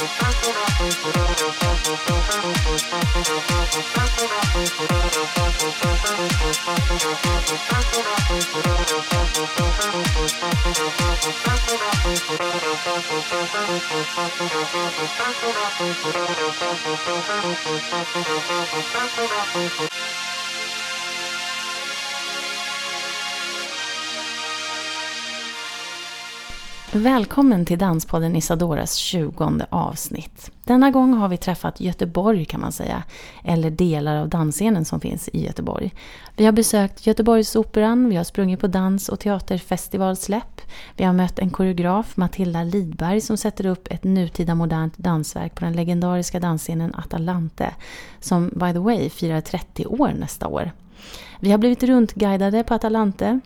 スタートラインでデビューしたいと思いますスタートラインでデビューしたいと思いますスタートラインでデビューしたいと思いますスタートラインでデビューしたいと思いますスタートラインでデビューしたいと思いますスタートラインでデビューしたいと思いますスタートラインでデビューしたいと思いますスタートラインでデビューしたいと思います Välkommen till Danspodden Isadoras 20 avsnitt. Denna gång har vi träffat Göteborg kan man säga, eller delar av dansscenen som finns i Göteborg. Vi har besökt Göteborgsoperan, vi har sprungit på dans och teaterfestivalsläpp. Vi har mött en koreograf, Matilda Lidberg, som sätter upp ett nutida modernt dansverk på den legendariska dansscenen Atalante, som by the way firar 30 år nästa år. Vi har blivit runtguidade på Atalante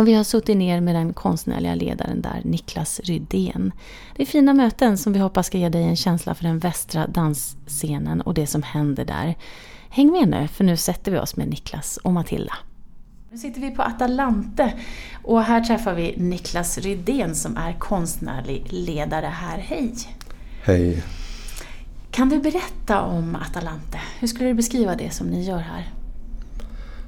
och vi har suttit ner med den konstnärliga ledaren där, Niklas Rydén. Det är fina möten som vi hoppas ska ge dig en känsla för den västra dansscenen och det som händer där. Häng med nu, för nu sätter vi oss med Niklas och Matilda. Nu sitter vi på Atalante och här träffar vi Niklas Rydén som är konstnärlig ledare här. Hej! Hej! Kan du berätta om Atalante? Hur skulle du beskriva det som ni gör här?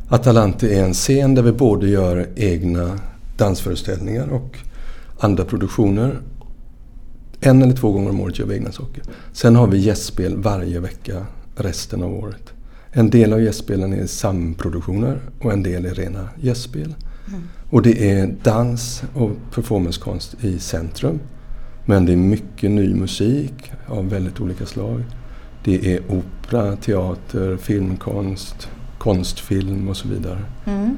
Atalante är en scen där vi både gör egna dansföreställningar och andra produktioner. En eller två gånger om året gör vi egna saker. Sen har vi gästspel varje vecka resten av året. En del av gästspelen är samproduktioner och en del är rena gästspel. Mm. Och det är dans och performancekonst i centrum. Men det är mycket ny musik av väldigt olika slag. Det är opera, teater, filmkonst, konstfilm och så vidare. Mm.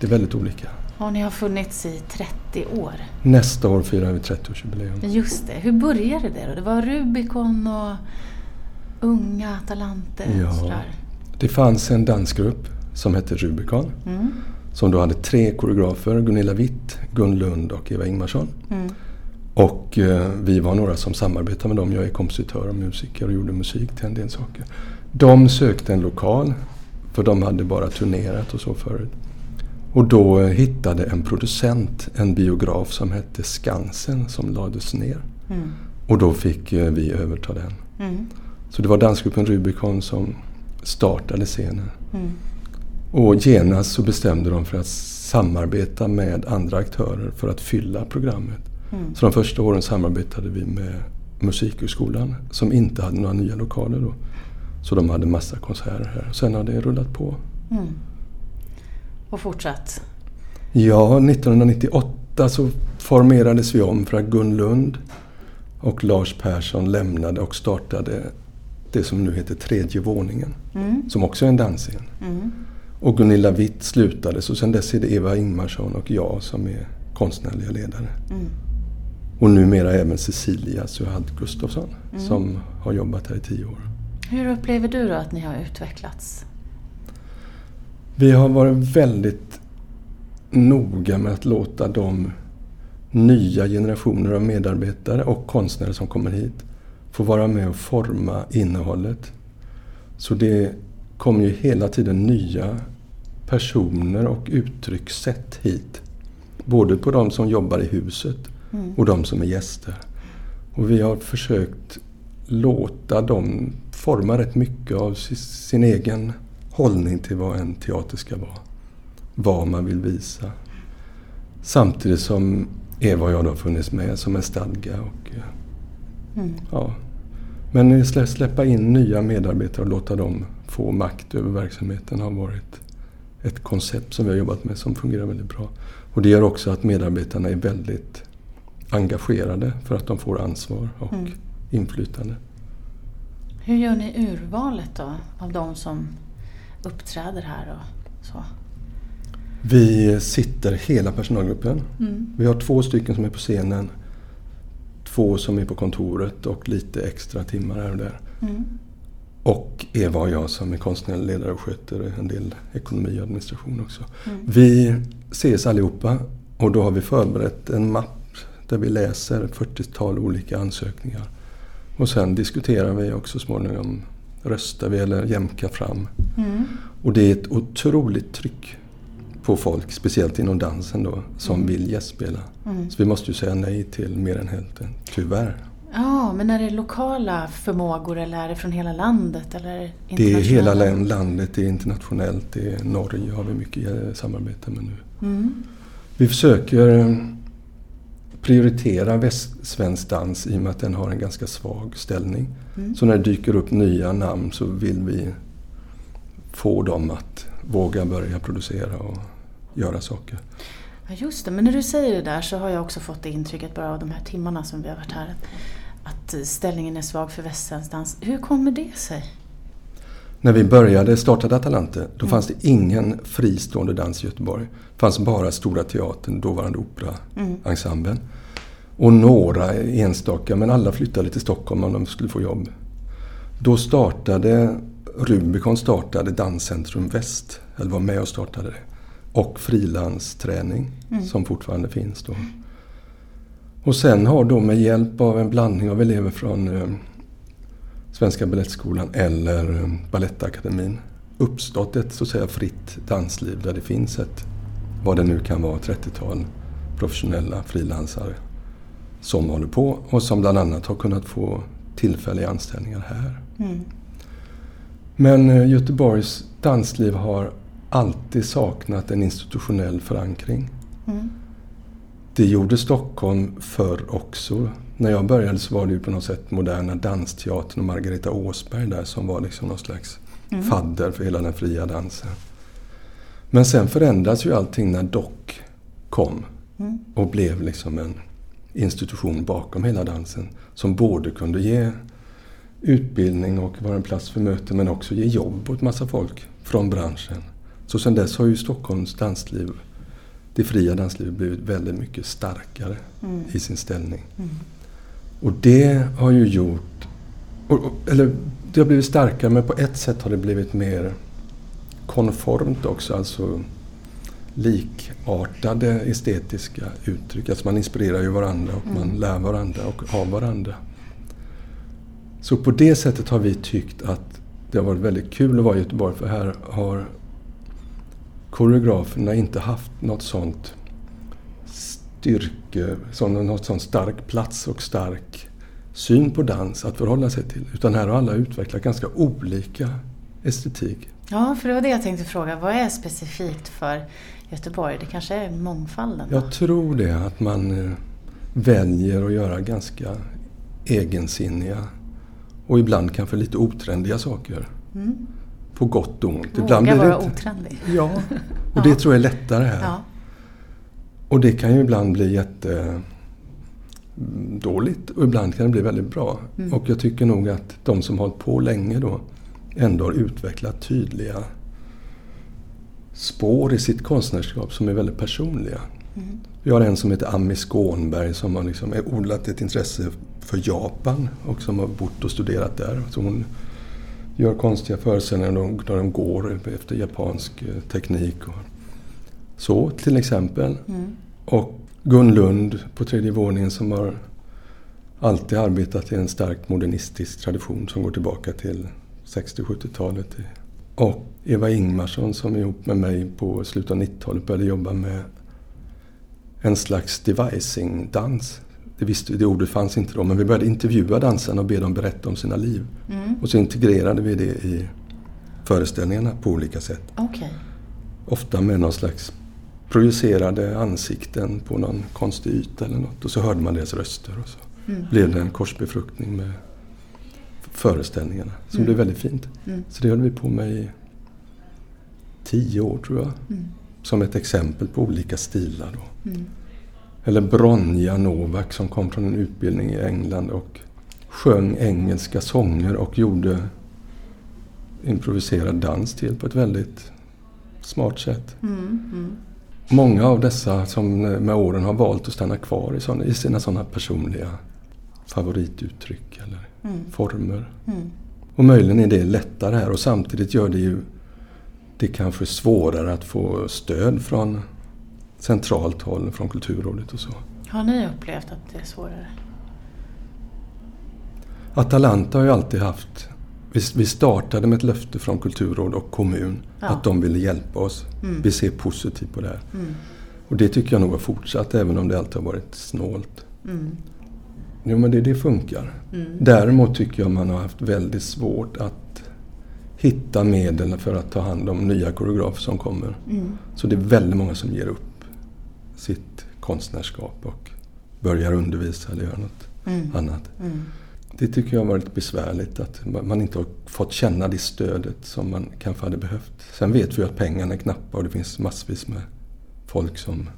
Det är väldigt olika. Och ni har funnits i 30 år? Nästa år firar vi 30-årsjubileum. Just det. Hur började det då? Det var Rubicon och Unga Atalante? Ja. Sådär. Det fanns en dansgrupp som hette Rubicon. Mm. Som då hade tre koreografer, Gunilla Witt, Gun Lund och Eva Ingmarsson. Mm. Och eh, vi var några som samarbetade med dem. Jag är kompositör och musiker och gjorde musik till en del saker. De sökte en lokal för de hade bara turnerat och så förut. Och då hittade en producent en biograf som hette Skansen som lades ner. Mm. Och då fick eh, vi överta den. Mm. Så det var dansgruppen Rubicon som startade scenen. Mm. Och genast så bestämde de för att samarbeta med andra aktörer för att fylla programmet. Mm. Så de första åren samarbetade vi med Musikhögskolan som inte hade några nya lokaler då. Så de hade massa konserter här. Sen har det rullat på. Mm. Och fortsatt? Ja, 1998 så formerades vi om för att Gun Lund och Lars Persson lämnade och startade det som nu heter Tredje våningen. Mm. Som också är en dansscen. Mm. Och Gunilla Witt slutade så sen dess är det Eva Ingmarsson och jag som är konstnärliga ledare. Mm. Och numera även Cecilia Suhad Gustafsson mm. som har jobbat här i tio år. Hur upplever du då att ni har utvecklats? Vi har varit väldigt noga med att låta de nya generationer av medarbetare och konstnärer som kommer hit få vara med och forma innehållet. Så det kommer ju hela tiden nya personer och uttryckssätt hit. Både på de som jobbar i huset mm. och de som är gäster. Och vi har försökt låta dem forma rätt mycket av sin egen hållning till vad en teater ska vara. Vad man vill visa. Samtidigt som Eva och jag då funnits med som en stadga. Och, mm. ja. Men släppa in nya medarbetare och låta dem få makt över verksamheten har varit ett koncept som vi har jobbat med som fungerar väldigt bra. Och det gör också att medarbetarna är väldigt engagerade för att de får ansvar och mm. inflytande. Hur gör ni urvalet då av de som uppträder här och så? Vi sitter hela personalgruppen. Mm. Vi har två stycken som är på scenen, två som är på kontoret och lite extra timmar här och där. Mm. Och Eva och jag som är konstnärlig ledare och sköter en del ekonomi och administration också. Mm. Vi ses allihopa och då har vi förberett en mapp där vi läser 40-tal olika ansökningar. Och sen diskuterar vi också småningom, röstar vi eller jämkar fram. Mm. Och det är ett otroligt tryck på folk, speciellt inom dansen då, som Mm. vill gästspela. Mm. Så vi måste ju säga nej till mer än hälften, tyvärr. Ja, men är det lokala förmågor eller är det från hela landet? Eller Det är hela landet, det är internationellt, det är Norge har vi mycket eh, samarbete med nu. Mm. Vi försöker prioritera västsvensk dans i och med att den har en ganska svag ställning. Mm. Så när det dyker upp nya namn så vill vi få dem att våga börja producera och göra saker. Ja, just det. Men när du säger det där så har jag också fått det intrycket bara av de här timmarna som vi har varit här. Att att ställningen är svag för västsvensk dans. Hur kommer det sig? När vi började, startade Atalante, då fanns det ingen fristående dans i Göteborg. Det fanns bara Stora Teatern, dåvarande operaensemblen. Och några enstaka, men alla flyttade till Stockholm om de skulle få jobb. Då startade Rubicon startade Danscentrum Väst, eller var med och startade det. Och frilansträning, som fortfarande finns då. Och sen har då med hjälp av en blandning av elever från eh, Svenska Balettskolan eller eh, Balettakademin uppstått ett så att säga fritt dansliv där det finns ett, vad det nu kan vara, 30-tal professionella frilansare som håller på och som bland annat har kunnat få tillfälliga anställningar här. Mm. Men eh, Göteborgs dansliv har alltid saknat en institutionell förankring. Mm. Det gjorde Stockholm förr också. När jag började så var det ju på något sätt Moderna Dansteatern och Margareta Åsberg där som var liksom någon slags fadder för hela den fria dansen. Men sen förändras ju allting när Doc kom Mm. och blev liksom en institution bakom hela dansen som både kunde ge utbildning och vara en plats för möten men också ge jobb åt massa folk från branschen. Så sen dess har ju Stockholms dansliv, det fria danslivet blivit väldigt mycket starkare Mm. i sin ställning. Mm. Och det har ju gjort, eller det har blivit starkare men på ett sätt har det blivit mer konformt också. Alltså likartade estetiska uttryck. Alltså man inspirerar ju varandra och man lär varandra och av varandra. Så på det sättet har vi tyckt att det har varit väldigt kul att vara i Göteborg för här har koreograferna inte haft något sånt styrke, sån, något sånt stark plats och stark syn på dans att förhålla sig till. Utan här har alla utvecklat ganska olika estetik. Ja, för det var det jag tänkte fråga. Vad är specifikt för Göteborg? Det kanske är mångfalden? då? Jag tror det, att man eh, väljer att göra ganska egensinniga och ibland kanske lite otrendiga saker. Mm. På gott och ont. Våga det vara inte- otrendig. Ja, och det tror jag är lättare här. Ja. Och det kan ju ibland bli jätte mm, dåligt och ibland kan det bli väldigt bra. Mm. Och jag tycker nog att de som har hållit på länge då ändå har utvecklat tydliga spår i sitt konstnärskap som är väldigt personliga. Mm. Vi har en som heter Ami Skånberg som har liksom odlat ett intresse för Japan och som har bott och studerat där. Så hon gör konstiga föreställningar där de, går efter japansk eh, teknik. Och så till exempel. Mm. Och Gun Lund på tredje våningen som har alltid arbetat i en starkt modernistisk tradition som går tillbaka till 60-70-talet. Och Eva Ingmarsson som ihop med mig på slutet av 90-talet började jobba med en slags devising-dans. Det, visste, det ordet fanns inte då, men vi började intervjua dansarna och be dem berätta om sina liv. Mm. Och så integrerade vi det i föreställningarna på olika sätt. Okej. Ofta med någon slags projicerade ansikten på någon konstig yta eller något. Och så hörde man deras röster och så Mm. blev det en korsbefruktning med föreställningarna. Som Mm. blev väldigt fint. Mm. Så det höll vi på med i tio år tror jag. Mm. Som ett exempel på olika stilar. Då. Mm. Eller Bronja Novak som kom från en utbildning i England och sjöng engelska sånger och gjorde improviserad dans till på ett väldigt smart sätt. Mm. Mm. Många av dessa som med åren har valt att stanna kvar i, såna, i sina sådana personliga favorituttryck eller Mm. former. Mm. Och möjligen är det lättare här och samtidigt gör det ju det kanske svårare att få stöd från centralt håll, från Kulturrådet och så. Har ni upplevt att det är svårare? Atalanta har ju alltid haft vi, vi startade med ett löfte från kulturråd och kommun Ja. att de ville hjälpa oss. Mm. Vi ser positivt på det här. Mm. Och det tycker jag nog har fortsatt även om det alltid har varit snålt. Mm. Jo men det, det funkar. Mm. Däremot tycker jag man har haft väldigt svårt att hitta medel för att ta hand om nya koreografer som kommer. Mm. Så det är väldigt många som ger upp sitt konstnärskap och börjar undervisa eller göra något Mm. annat. Det tycker jag har varit besvärligt att man inte har fått känna det stödet som man kanske hade behövt. Sen vet vi ju att pengarna är knappa och det finns massvis med folk som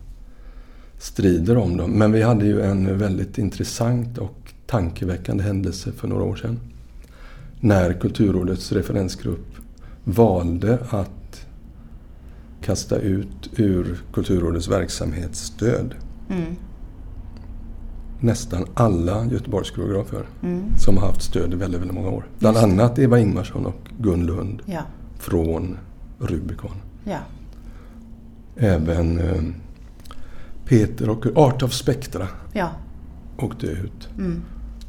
strider om dem. Men vi hade ju en väldigt intressant och tankeväckande händelse för några år sedan. När Kulturrådets referensgrupp valde att kasta ut ur Kulturrådets verksamhetsstöd Mm nästan alla Göteborgskoreografer Mm. som har haft stöd i väldigt, väldigt många år. Bland Just annat Eva Ingmarsson och Gun Lund Ja. från Rubicon. Ja. Även eh, Peter och Art of Spectra Ja. åkte ut. Mm.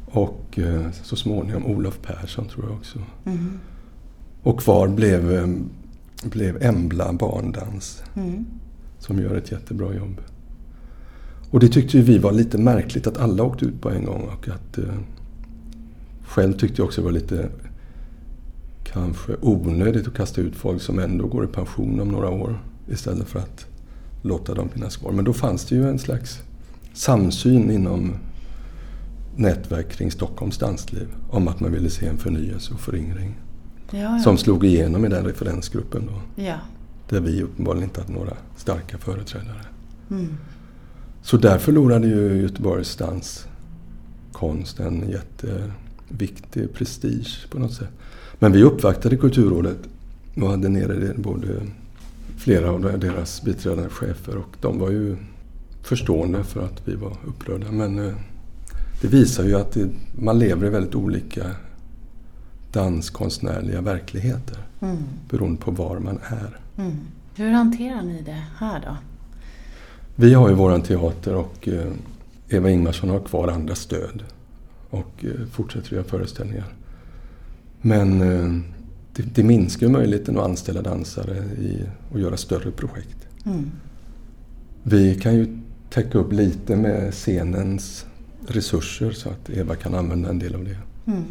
Och eh, så småningom Olof Persson tror jag också. Mm. Och kvar blev, eh, blev Embla Barndans Mm. som gör ett jättebra jobb. Och det tyckte ju vi var lite märkligt att alla åkte ut på en gång. Och att, eh, själv tyckte jag också det var lite kanske onödigt att kasta ut folk som ändå går i pension om några år. Istället för att låta dem finnas kvar. Men då fanns det ju en slags samsyn inom nätverk kring Stockholms dansliv. Om att man ville se en förnyelse och föryngring. Ja, ja. Som slog igenom i den referensgruppen då. ja. Där vi uppenbarligen inte hade några starka företrädare. Mm. Så där förlorade ju Göteborgs danskonst en jätteviktig prestige på något sätt. Men vi uppvaktade Kulturrådet och hade nere det både flera av deras biträdande chefer och de var ju förstående för att vi var upprörda. Men eh, det visar ju att det, man lever i väldigt olika danskonstnärliga verkligheter Mm. beroende på var man är. Mm. Hur hanterar ni det här då? Vi har ju våran teater och eh, Eva Ingmarsson har kvar andra stöd och eh, fortsätter göra föreställningar. Men eh, det, det minskar möjligheten att anställa dansare i, och göra större projekt. Mm. Vi kan ju täcka upp lite med scenens resurser så att Eva kan använda en del av det. Mm.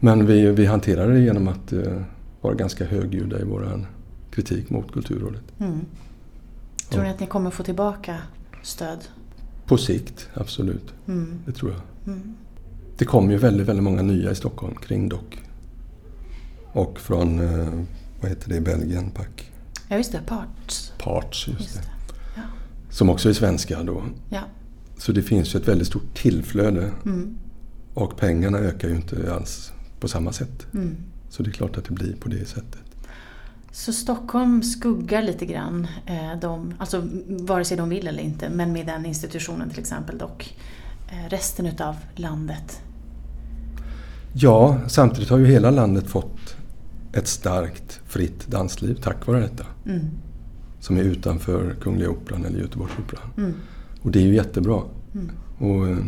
Men vi, vi hanterar det genom att eh, vara ganska högljudda i våran kritik mot Kulturrådet. Mm. Tror ni att ni kommer få tillbaka stöd? På sikt, absolut. Mm. Det tror jag. Mm. Det kom ju väldigt, väldigt många nya i Stockholm kring dock. Och från, eh, vad heter det Belgien, PAC? Ja, just det. Parts. Parts, just, Just det. det. Ja. Som också är svenska då. Ja. Så det finns ju ett väldigt stort tillflöde. Mm. Och pengarna ökar ju inte alls på samma sätt. Mm. Så det är klart att det blir på det sättet. Så Stockholm skuggar lite grann, eh, de, alltså vare sig de vill eller inte, men med den institutionen till exempel dock, eh, resten utav landet. Ja, samtidigt har ju hela landet fått ett starkt fritt dansliv tack vare detta. Mm. Som är utanför Kungliga Operan eller Göteborgsoperan. Mm. Och det är ju jättebra. Mm. Och, eh,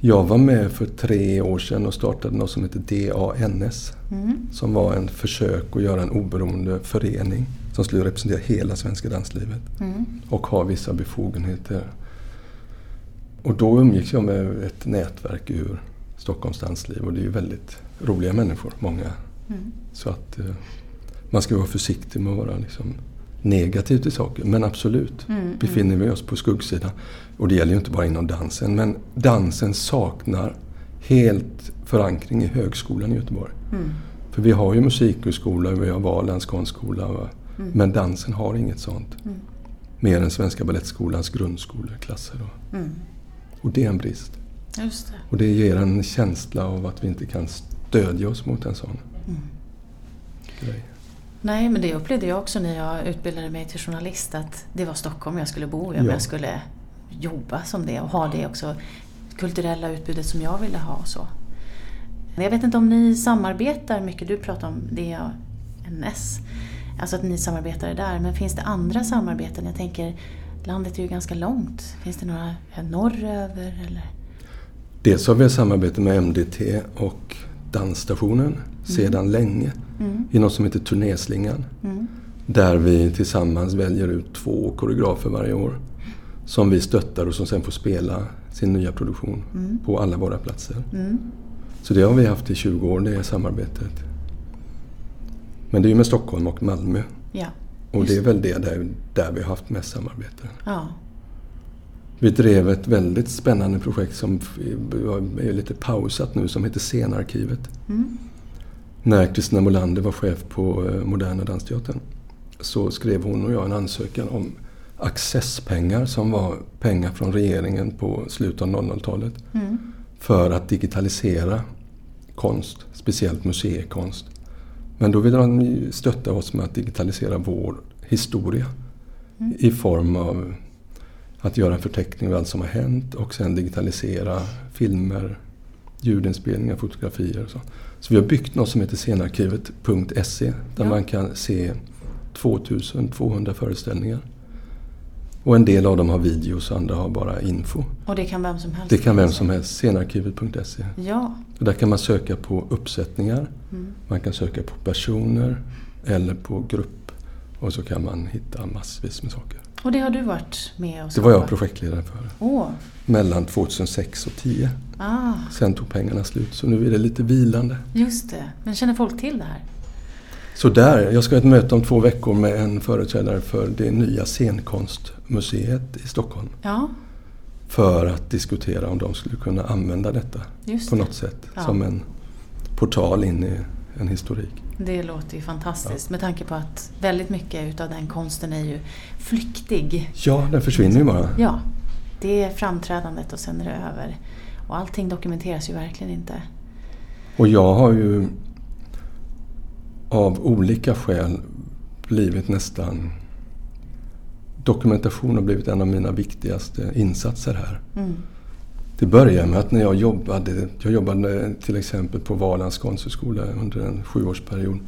jag var med för tre år sedan och startade något som heter DANS. Mm. Som var en försök att göra en oberoende förening som skulle representera hela svenska danslivet Mm. och ha vissa befogenheter. Och då umgicks jag med ett nätverk ur Stockholms dansliv och det är ju väldigt roliga människor, många. Mm. Så att eh, man ska vara försiktig med att vara liksom negativ till saker. Men absolut, Mm. befinner vi oss på skuggsidan. Och det gäller ju inte bara inom dansen. Men dansen saknar helt förankring i högskolan i Göteborg. Mm. För vi har ju musikhögskola, vi har Valands konstskola. Mm. Men dansen har inget sånt. Mm. Mer än Svenska Balettskolans grundskoleklasser. Mm. Och det är en brist. Just det. Och det ger en känsla av att vi inte kan stödja oss mot en sån Mm. grej. Nej, men det upplevde jag också när jag utbildade mig till journalist att det var Stockholm jag skulle bo i om Ja. jag skulle jobba som det och ha det också kulturella utbudet som jag ville ha och så. Jag vet inte om ni samarbetar mycket, du pratar om DANS, alltså att ni samarbetar där, men finns det andra samarbeten? Jag tänker, landet är ju ganska långt. Finns det några eh, norröver eller? Dels har vi ett samarbete med MDT och dansstationen Mm. sedan länge i något som heter Turnéslingan. Där vi tillsammans väljer ut två koreografer varje år som vi stöttar och som sen får spela sin nya produktion på alla våra platser. Så det har vi haft i 20 år, det är samarbetet. Men det är ju med Stockholm och Malmö. Ja. Och det är väl det där, där vi har haft mest samarbete. Ja. Vi drev ett väldigt spännande projekt som är lite pausat nu som heter Scenarkivet. När Kristina Molander var chef på eh, Moderna Dansteatern så skrev hon och jag en ansökan om accesspengar som var pengar från regeringen på slutet av 00-talet för att digitalisera konst, speciellt museikonst. Men då ville de stötta oss med att digitalisera vår historia i form av att göra en förteckning av allt som har hänt och sen digitalisera filmer, ljudinspelningar, fotografier och så. Så vi har byggt något som heter scenarkivet.se där Ja. man kan se 2200 föreställningar. Och en del av dem har videos och andra har bara info. Och det kan vem som helst. Det kan vem som helst, scenarkivet.se. Ja. Och där kan man söka på uppsättningar, man kan söka på personer eller på grupp. Och så kan man hitta massvis med saker. Och det har du varit med och Det var jag skapat? projektledare för. Åh. Mellan 2006 och 2010. Ah, Sen tog pengarna slut så nu är det lite vilande. just det. Men känner folk till det här? Så där, jag ska ha ett möte om två veckor med en företrädare för det nya scenkonstmuseet i Stockholm. Ja, För att diskutera om de skulle kunna använda detta just på det. något sätt. Ja. Som en portal in i en historik. Det låter ju fantastiskt med tanke på att väldigt mycket utav den konsten är ju flyktig. Ja, den försvinner ju bara. Ja, det är framträdandet och sen är det över. Och allting dokumenteras ju verkligen inte. Och jag har ju av olika skäl blivit nästan... Dokumentation har blivit en av mina viktigaste insatser här. Mm. Det började med att när jag jobbade, jag jobbade till exempel på Valands konsthögskola under en sjuårsperiod.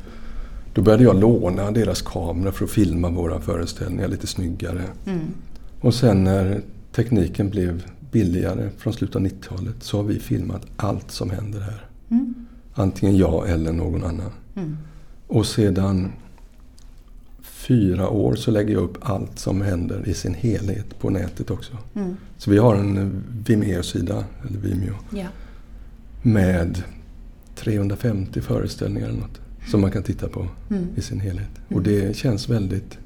Då började jag låna deras kamera för att filma våra föreställningar lite snyggare. Mm. Och sen när tekniken blev billigare från slutet av 90-talet så har vi filmat allt som händer här. Mm. Antingen jag eller någon annan. Mm. Och sedan fyra år så lägger jag upp allt som händer i sin helhet på nätet också. Mm. Så vi har en Vimeo-sida, eller Vimeo, Ja. med 350 föreställningar eller något. Som man kan titta på Mm. i sin helhet. Och det känns väldigt,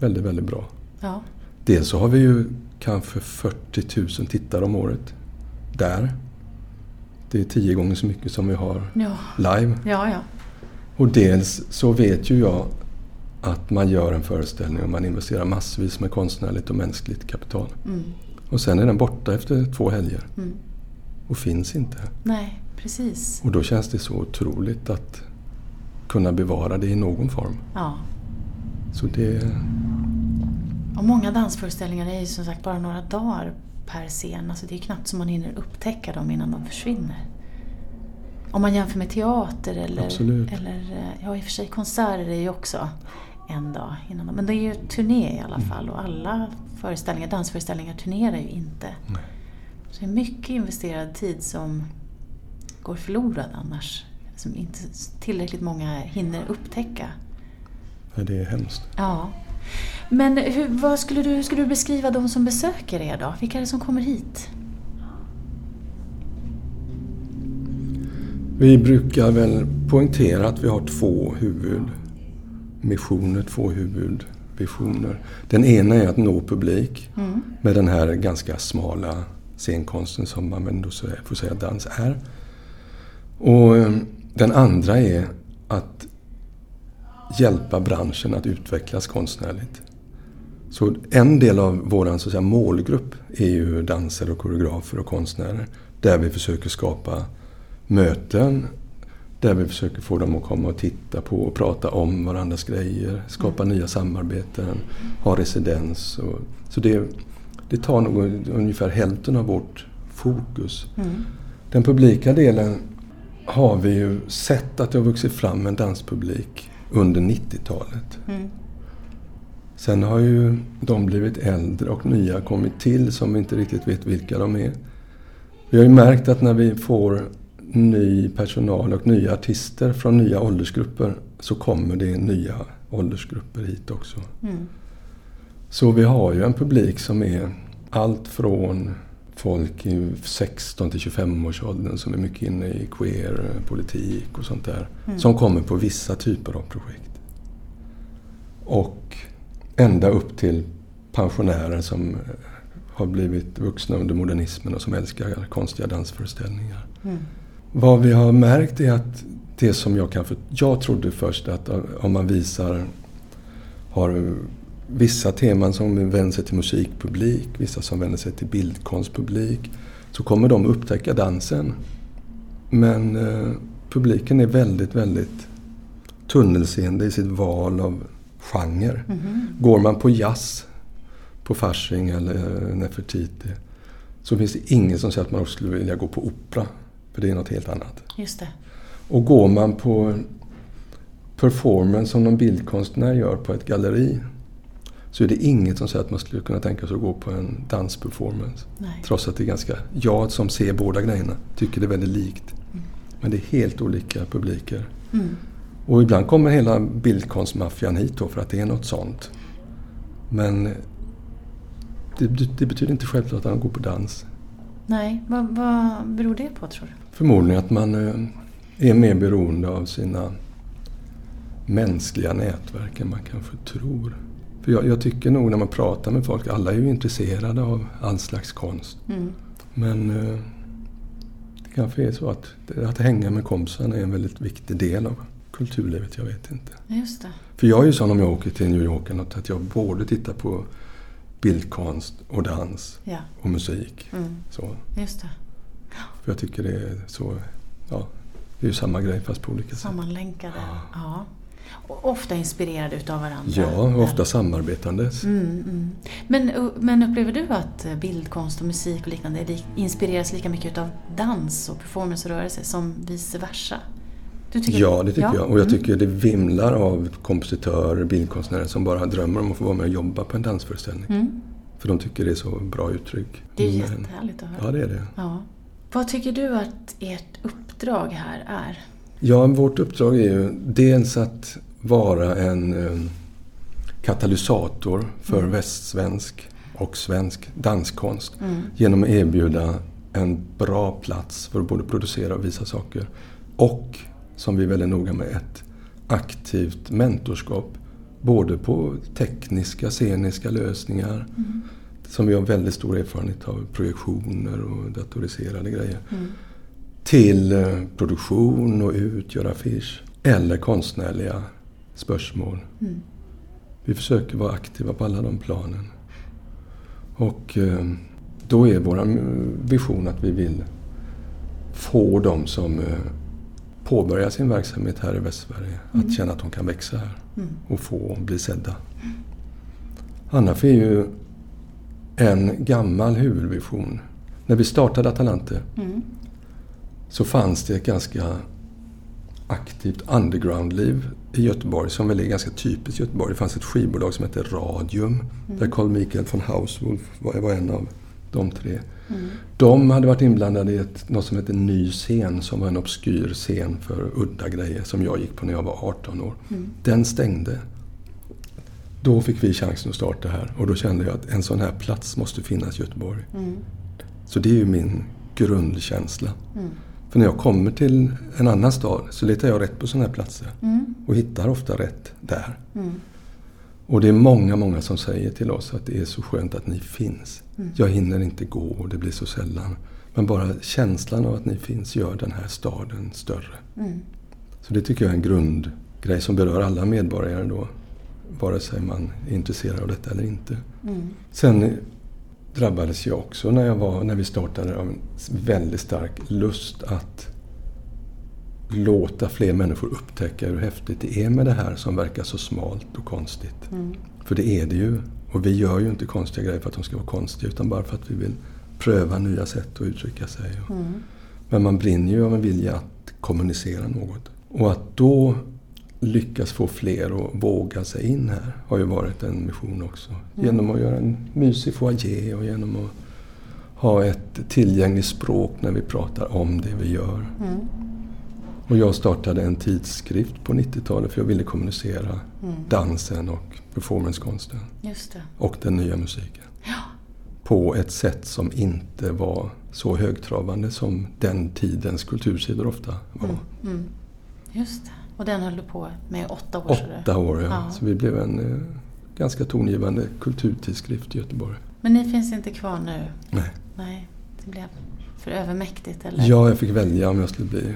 väldigt, väldigt bra. Ja. Dels så har vi ju kanske 40 000 tittare om året. Där. Det är tio gånger så mycket som vi har Ja. live. Ja, ja. Och dels så vet ju jag att man gör en föreställning och man investerar massvis med konstnärligt och mänskligt kapital. Mm. Och sen är den borta efter två helger. Mm. Och finns inte. Nej, precis. Och då känns det så otroligt att kunna bevara det i någon form. Ja. Så det... Och många dansföreställningar är ju som sagt bara några dagar per scen. Alltså det är knappt som man hinner upptäcka dem innan de försvinner. Om man jämför med teater eller, Absolut. eller eh, ja i och för sig konserter är ju också en dag innan Men det är ju turné i alla fall och alla föreställningar, dansföreställningar turnerar ju inte. Nej. Så det är mycket investerad tid som går förlorad annars. Som inte tillräckligt många hinner upptäcka. Ja, det är hemskt. Ja. Men hur, vad skulle du, hur skulle du beskriva de som besöker er då? Vilka är det som kommer hit? Vi brukar väl poängtera att vi har två huvudmissioner, två huvudvisioner. Den ena är att nå publik Mm. med den här ganska smala scenkonsten som man ändå får säga dans är. Och eh, den andra är att hjälpa branschen att utvecklas konstnärligt. Så en del av vår så säga, målgrupp är ju dansare och koreografer och konstnärer. Där vi försöker skapa möten. Där vi försöker få dem att komma och titta på och prata om varandras grejer. Skapa nya samarbeten. Ha residens. Och, så det, det tar nog ungefär hälften av vårt fokus. Mm. Den publika delen har vi ju sett att det har vuxit fram en danspublik under 90-talet. Mm. Sen har ju de blivit äldre och nya kommit till som vi inte riktigt vet vilka de är. Vi har ju märkt att när vi får ny personal och nya artister från nya åldersgrupper så kommer det nya åldersgrupper hit också. Mm. Så vi har ju en publik som är allt från folk i 16 till 25 års åldern som är mycket inne i queer-politik och sånt där. Mm. Som kommer på vissa typer av projekt. Och ända upp till pensionärer som har blivit vuxna under modernismen och som älskar konstiga dansföreställningar. Mm. Vad vi har märkt är att det som jag kan... För jag trodde först att om man visar... Har vissa teman som vänder sig till musikpublik, vissa som vänder sig till bildkonstpublik. Så kommer de upptäcka dansen. Men eh, publiken är väldigt, väldigt tunnelseende i sitt val av genre. Mm -hmm. Går man på jazz på Fasching eller Nefertiti så finns det ingen som säger att man också skulle vilja gå på opera. För det är något helt annat. Just det. Och går man på performance som någon bildkonstnär gör på ett galleri så är det inget som säger att man skulle kunna tänka sig att gå på en dansperformance. Nej. Trots att det är ganska, jag som ser båda grejerna tycker det är väldigt likt. Mm. Men det är helt olika publiker. Mm. Och ibland kommer hela bildkonstmaffian hit då för att det är något sånt. Men det, det betyder inte självklart att de går på dans. Nej, vad, vad beror det på tror du? Förmodligen att man eh, är mer beroende av sina mänskliga nätverk än man kanske tror. För jag, jag, tycker nog när man pratar med folk, alla är ju intresserade av all slags konst. Mm. Men eh, det kanske är så att, att hänga med kompisarna är en väldigt viktig del av kulturlivet, jag vet inte. Just det. För jag är ju sån om jag åker till New York att jag både tittar på bildkonst och dans ja. och musik. Mm. Så. Just det. För jag tycker det är så, ja, det är ju samma grej fast på olika sätt. Sammanlänkade, ja. ja. Ofta inspirerade utav varandra. Ja, ofta samarbetandes. Mm, mm. Men, men upplever du att bildkonst och musik och liknande inspireras lika mycket utav dans och performancerörelse som vice versa? Ja, det tycker ja. jag. Och jag mm. tycker det vimlar av kompositörer, bildkonstnärer som bara drömmer om att få vara med och jobba på en dansföreställning. Mm. För de tycker det är så bra uttryck. Det är Men, jättehärligt att höra. Ja, det är det. Ja. Vad tycker du att ert uppdrag här är? Ja, vårt uppdrag är ju dels att vara en eh, katalysator för mm. västsvensk och svensk danskonst mm. genom att erbjuda en bra plats för att både producera och visa saker och som vi är väldigt noga med, ett aktivt mentorskap. Både på tekniska, sceniska lösningar mm. som vi har väldigt stor erfarenhet av, projektioner och datoriserade grejer. Mm. Till eh, produktion och ut, göra affisch. Eller konstnärliga spörsmål. Mm. Vi försöker vara aktiva på alla de planen. Och eh, då är vår vision att vi vill få dem som eh, påbörja sin verksamhet här i Västsverige. Mm. Att känna att de kan växa här mm. och få bli sedda. Mm. Annars är ju en gammal huvudvision. När vi startade Atalante mm. så fanns det ett ganska aktivt underground-liv i Göteborg som väl är ganska typiskt Göteborg. Det fanns ett skivbolag som hette Radium mm. där Carl Michael von Hauswolf var en av de tre. Mm. De hade varit inblandade i ett, något som heter Ny scen som var en obskyr scen för udda grejer som jag gick på när jag var 18 år. Mm. Den stängde. Då fick vi chansen att starta här och då kände jag att en sån här plats måste finnas i Göteborg. Mm. Så det är ju min grundkänsla. Mm. För när jag kommer till en annan stad så letar jag rätt på sådana här platser. Mm. Och hittar ofta rätt där. Mm. Och det är många, många som säger till oss att det är så skönt att ni finns. Mm. Jag hinner inte gå och det blir så sällan. Men bara känslan av att ni finns gör den här staden större. Mm. Så det tycker jag är en grundgrej som berör alla medborgare då. Vare sig man är intresserad av detta eller inte. Mm. Sen drabbades jag också när, jag var, när vi startade av en väldigt stark lust att låta fler människor upptäcka hur häftigt det är med det här som verkar så smalt och konstigt. Mm. För det är det ju. Och vi gör ju inte konstiga grejer för att de ska vara konstiga utan bara för att vi vill pröva nya sätt att uttrycka sig. Mm. Men man brinner ju av en vilja att kommunicera något. Och att då lyckas få fler att våga sig in här har ju varit en mission också. Mm. Genom att göra en mysig foajé och genom att ha ett tillgängligt språk när vi pratar om det vi gör. Mm. Och jag startade en tidskrift på 90-talet för jag ville kommunicera Mm. dansen och performancekonsten och den nya musiken. Ja. På ett sätt som inte var så högtravande som den tidens kultursidor ofta var. Mm. Mm. Just det. Och den höll du på med i åtta år? Åtta år, ja. Ja. Så vi blev en eh, ganska tongivande kulturtidskrift i Göteborg. Men ni finns inte kvar nu? Nej. Nej, det blev för övermäktigt eller? Ja, jag fick välja om jag skulle bli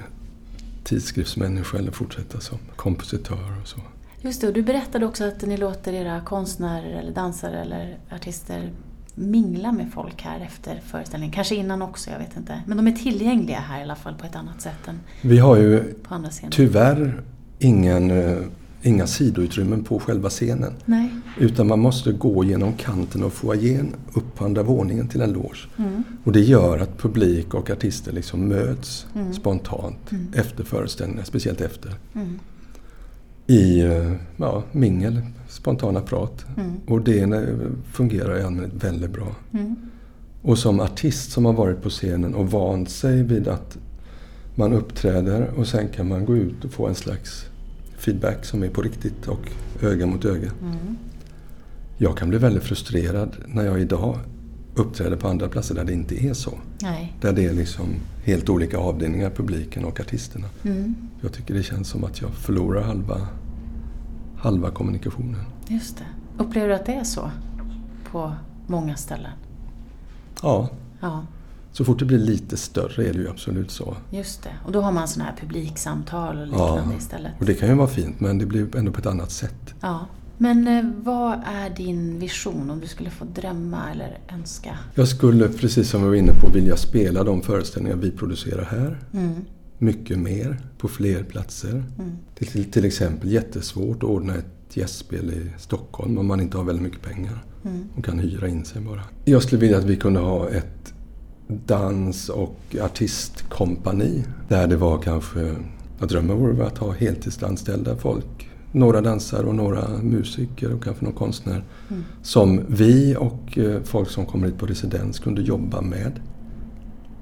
tidskriftsmänniska eller fortsätta som kompositör och så. Just det, och du berättade också att ni låter era konstnärer eller dansare eller artister mingla med folk här efter föreställningen. Kanske innan också, jag vet inte. Men de är tillgängliga här i alla fall på ett annat sätt än Vi har ju på andra scener. tyvärr ingen, eh, inga sidoutrymmen på själva scenen. Nej. Utan man måste gå genom kanten av foajén upp på andra våningen till en loge. Mm. Och det gör att publik och artister liksom möts Mm. spontant Mm. efter föreställningar, speciellt efter. I ja, mingel, spontana prat. Mm. Och det fungerar i allmänhet väldigt bra. Mm. Och som artist som har varit på scenen och vant sig vid att man uppträder och sen kan man gå ut och få en slags feedback som är på riktigt och öga mot öga. Mm. Jag kan bli väldigt frustrerad när jag idag uppträder på andra platser där det inte är så. Nej. Där det är liksom helt olika avdelningar, publiken och artisterna. Mm. Jag tycker det känns som att jag förlorar halva, halva kommunikationen. Just det. Upplever du att det är så på många ställen? Ja, Ja, så fort det blir lite större är det ju absolut så. just det. Och då har man sådana här publiksamtal och liknande istället. Och det kan ju vara fint men det blir ändå på ett annat sätt. Ja. Men eh, vad är din vision om du skulle få drömma eller önska? Jag skulle, precis som jag var inne på, vilja spela de föreställningar vi producerar här. Mm. Mycket mer, på fler platser. Mm. Det är till, till exempel jättesvårt att ordna ett gästspel i Stockholm om man inte har väldigt mycket pengar Mm. och kan hyra in sig bara. Jag skulle vilja att vi kunde ha ett dans och artistkompani där det var kanske, jag drömmer vore att ha heltidsanställda folk. Några dansare och några musiker och kanske någon konstnär. Mm. Som vi och eh, folk som kommer hit på residens kunde jobba med.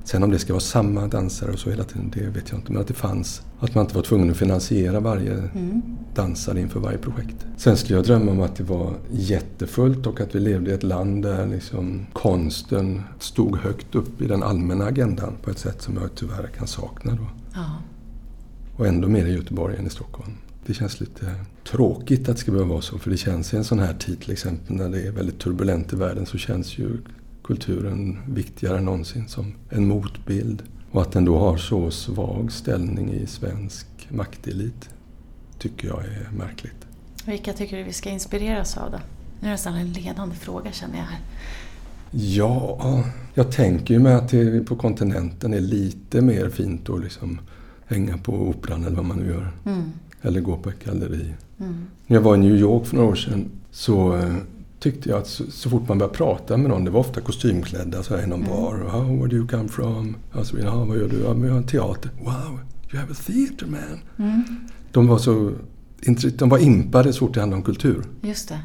Sen om det ska vara samma dansare och så hela tiden, det vet jag inte. Men att det fanns, att man inte var tvungen att finansiera varje Mm. dansare inför varje projekt. Sen skulle jag drömma om att det var jättefullt och att vi levde i ett land där liksom konsten stod högt upp i den allmänna agendan på ett sätt som jag tyvärr kan sakna då. Ja. Och ändå mer i Göteborg än i Stockholm. Det känns lite tråkigt att det ska behöva vara så. För det känns i en sån här tid till exempel när det är väldigt turbulent i världen så känns ju kulturen viktigare än någonsin som en motbild. Och att den då har så svag ställning i svensk maktelit tycker jag är märkligt. Vilka tycker du vi ska inspireras av då? Nu är det nästan en ledande fråga känner jag här. Ja, jag tänker ju mig att det på kontinenten är lite mer fint att liksom hänga på operan eller vad man nu gör. Mm. Eller gå på ett galleri. Mm. När jag var i New York för några år sedan så eh, tyckte jag att så, så fort man började prata med någon, det var ofta kostymklädda så här i någon Mm. bar. Oh, where do you come from? Alltså, ja, vad gör du? Ja, men jag har en teater. Wow, you have a theater man. Mm. De var så de var impade så fort det handlade om kultur. Just det.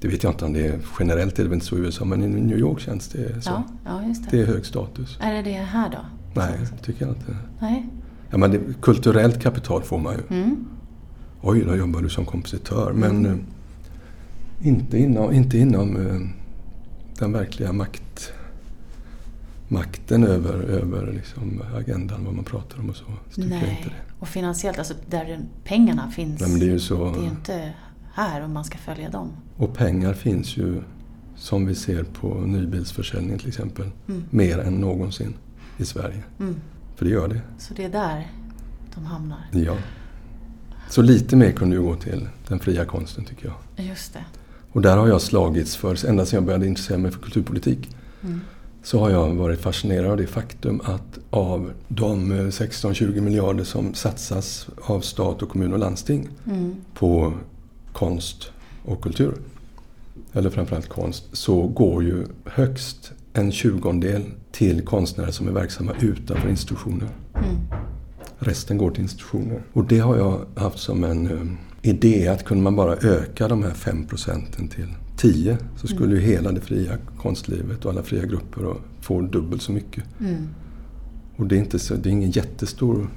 Det vet jag inte om det är generellt, är det väl inte så i USA, men i New York känns det så. Ja, ja, just det. Det är hög status. Är det det här då? Nej, tycker jag inte. Nej. Ja, men det, kulturellt kapital får man ju. Mm. Oj, då jobbar du som kompositör. Men Mm. Inte inom, inte inom eh, den verkliga makt, makten över, över liksom agendan, vad man pratar om och så. så Nej. Och finansiellt, alltså där pengarna finns. Nej, men det är ju så. det är inte här om man ska följa dem. Och pengar finns ju, som vi ser på nybilsförsäljning till exempel, Mm. mer än någonsin i Sverige. Mm. För det gör det. Så det är där de hamnar. Ja. Så lite mer kunde ju gå till den fria konsten tycker jag. Just det. Och där har jag slagits för, ända sedan jag började intressera mig för kulturpolitik, Mm. så har jag varit fascinerad av det faktum att av de eh, 16-20 miljarder som satsas av stat och kommun och landsting Mm. på konst och kultur, eller framförallt konst, så går ju högst en tjugondel till konstnärer som är verksamma utanför institutioner. Mm. Resten går till institutioner. Och det har jag haft som en eh, idé att kunde man bara öka de här 5 procenten till tio så skulle ju hela det fria konstlivet och alla fria grupper få dubbelt så mycket. Mm. Och det är, inte så, det är ingen jättestor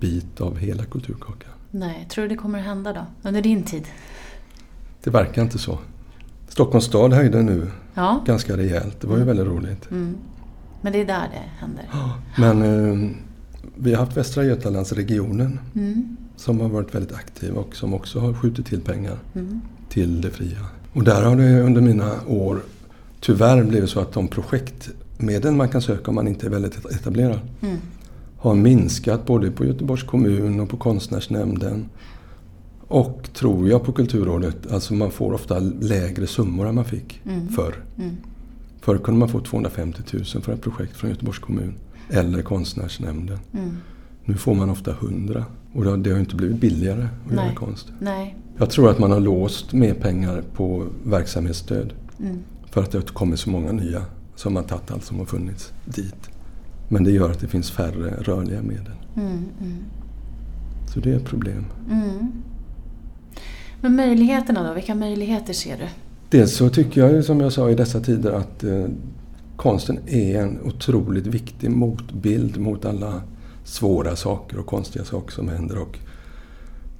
bit av hela kulturkakan. Nej, tror du det kommer att hända då? Under din tid? Det verkar inte så. Stockholms stad höjde nu Ja. ganska rejält. Det var ju väldigt roligt. Mm. Men det är där det händer. Men eh, vi har haft Västra Götalandsregionen Mm. som har varit väldigt aktiv och som också har skjutit till pengar Mm. till det fria. Och där har det under mina år tyvärr blivit så att de projektmedel man kan söka om man inte är väldigt etablerad Mm. har minskat både på Göteborgs kommun och på konstnärsnämnden. Och tror jag på Kulturrådet, alltså man får ofta lägre summor än man fick Mm. förr. Mm. Förr kunde man få 250 000 för ett projekt från Göteborgs kommun eller konstnärsnämnden. Mm. Nu får man ofta 100 och det har, det har ju inte blivit billigare att Nej. göra konst. Nej. Jag tror att man har låst mer pengar på verksamhetsstöd Mm. för att det har kommit så många nya som har tagit allt som har funnits dit. Men det gör att det finns färre rörliga medel. Mm. Mm. Så det är ett problem. Mm. Men möjligheterna då? Vilka möjligheter ser du? Dels så tycker jag som jag sa i dessa tider att eh, konsten är en otroligt viktig motbild mot alla svåra saker och konstiga saker som händer. Och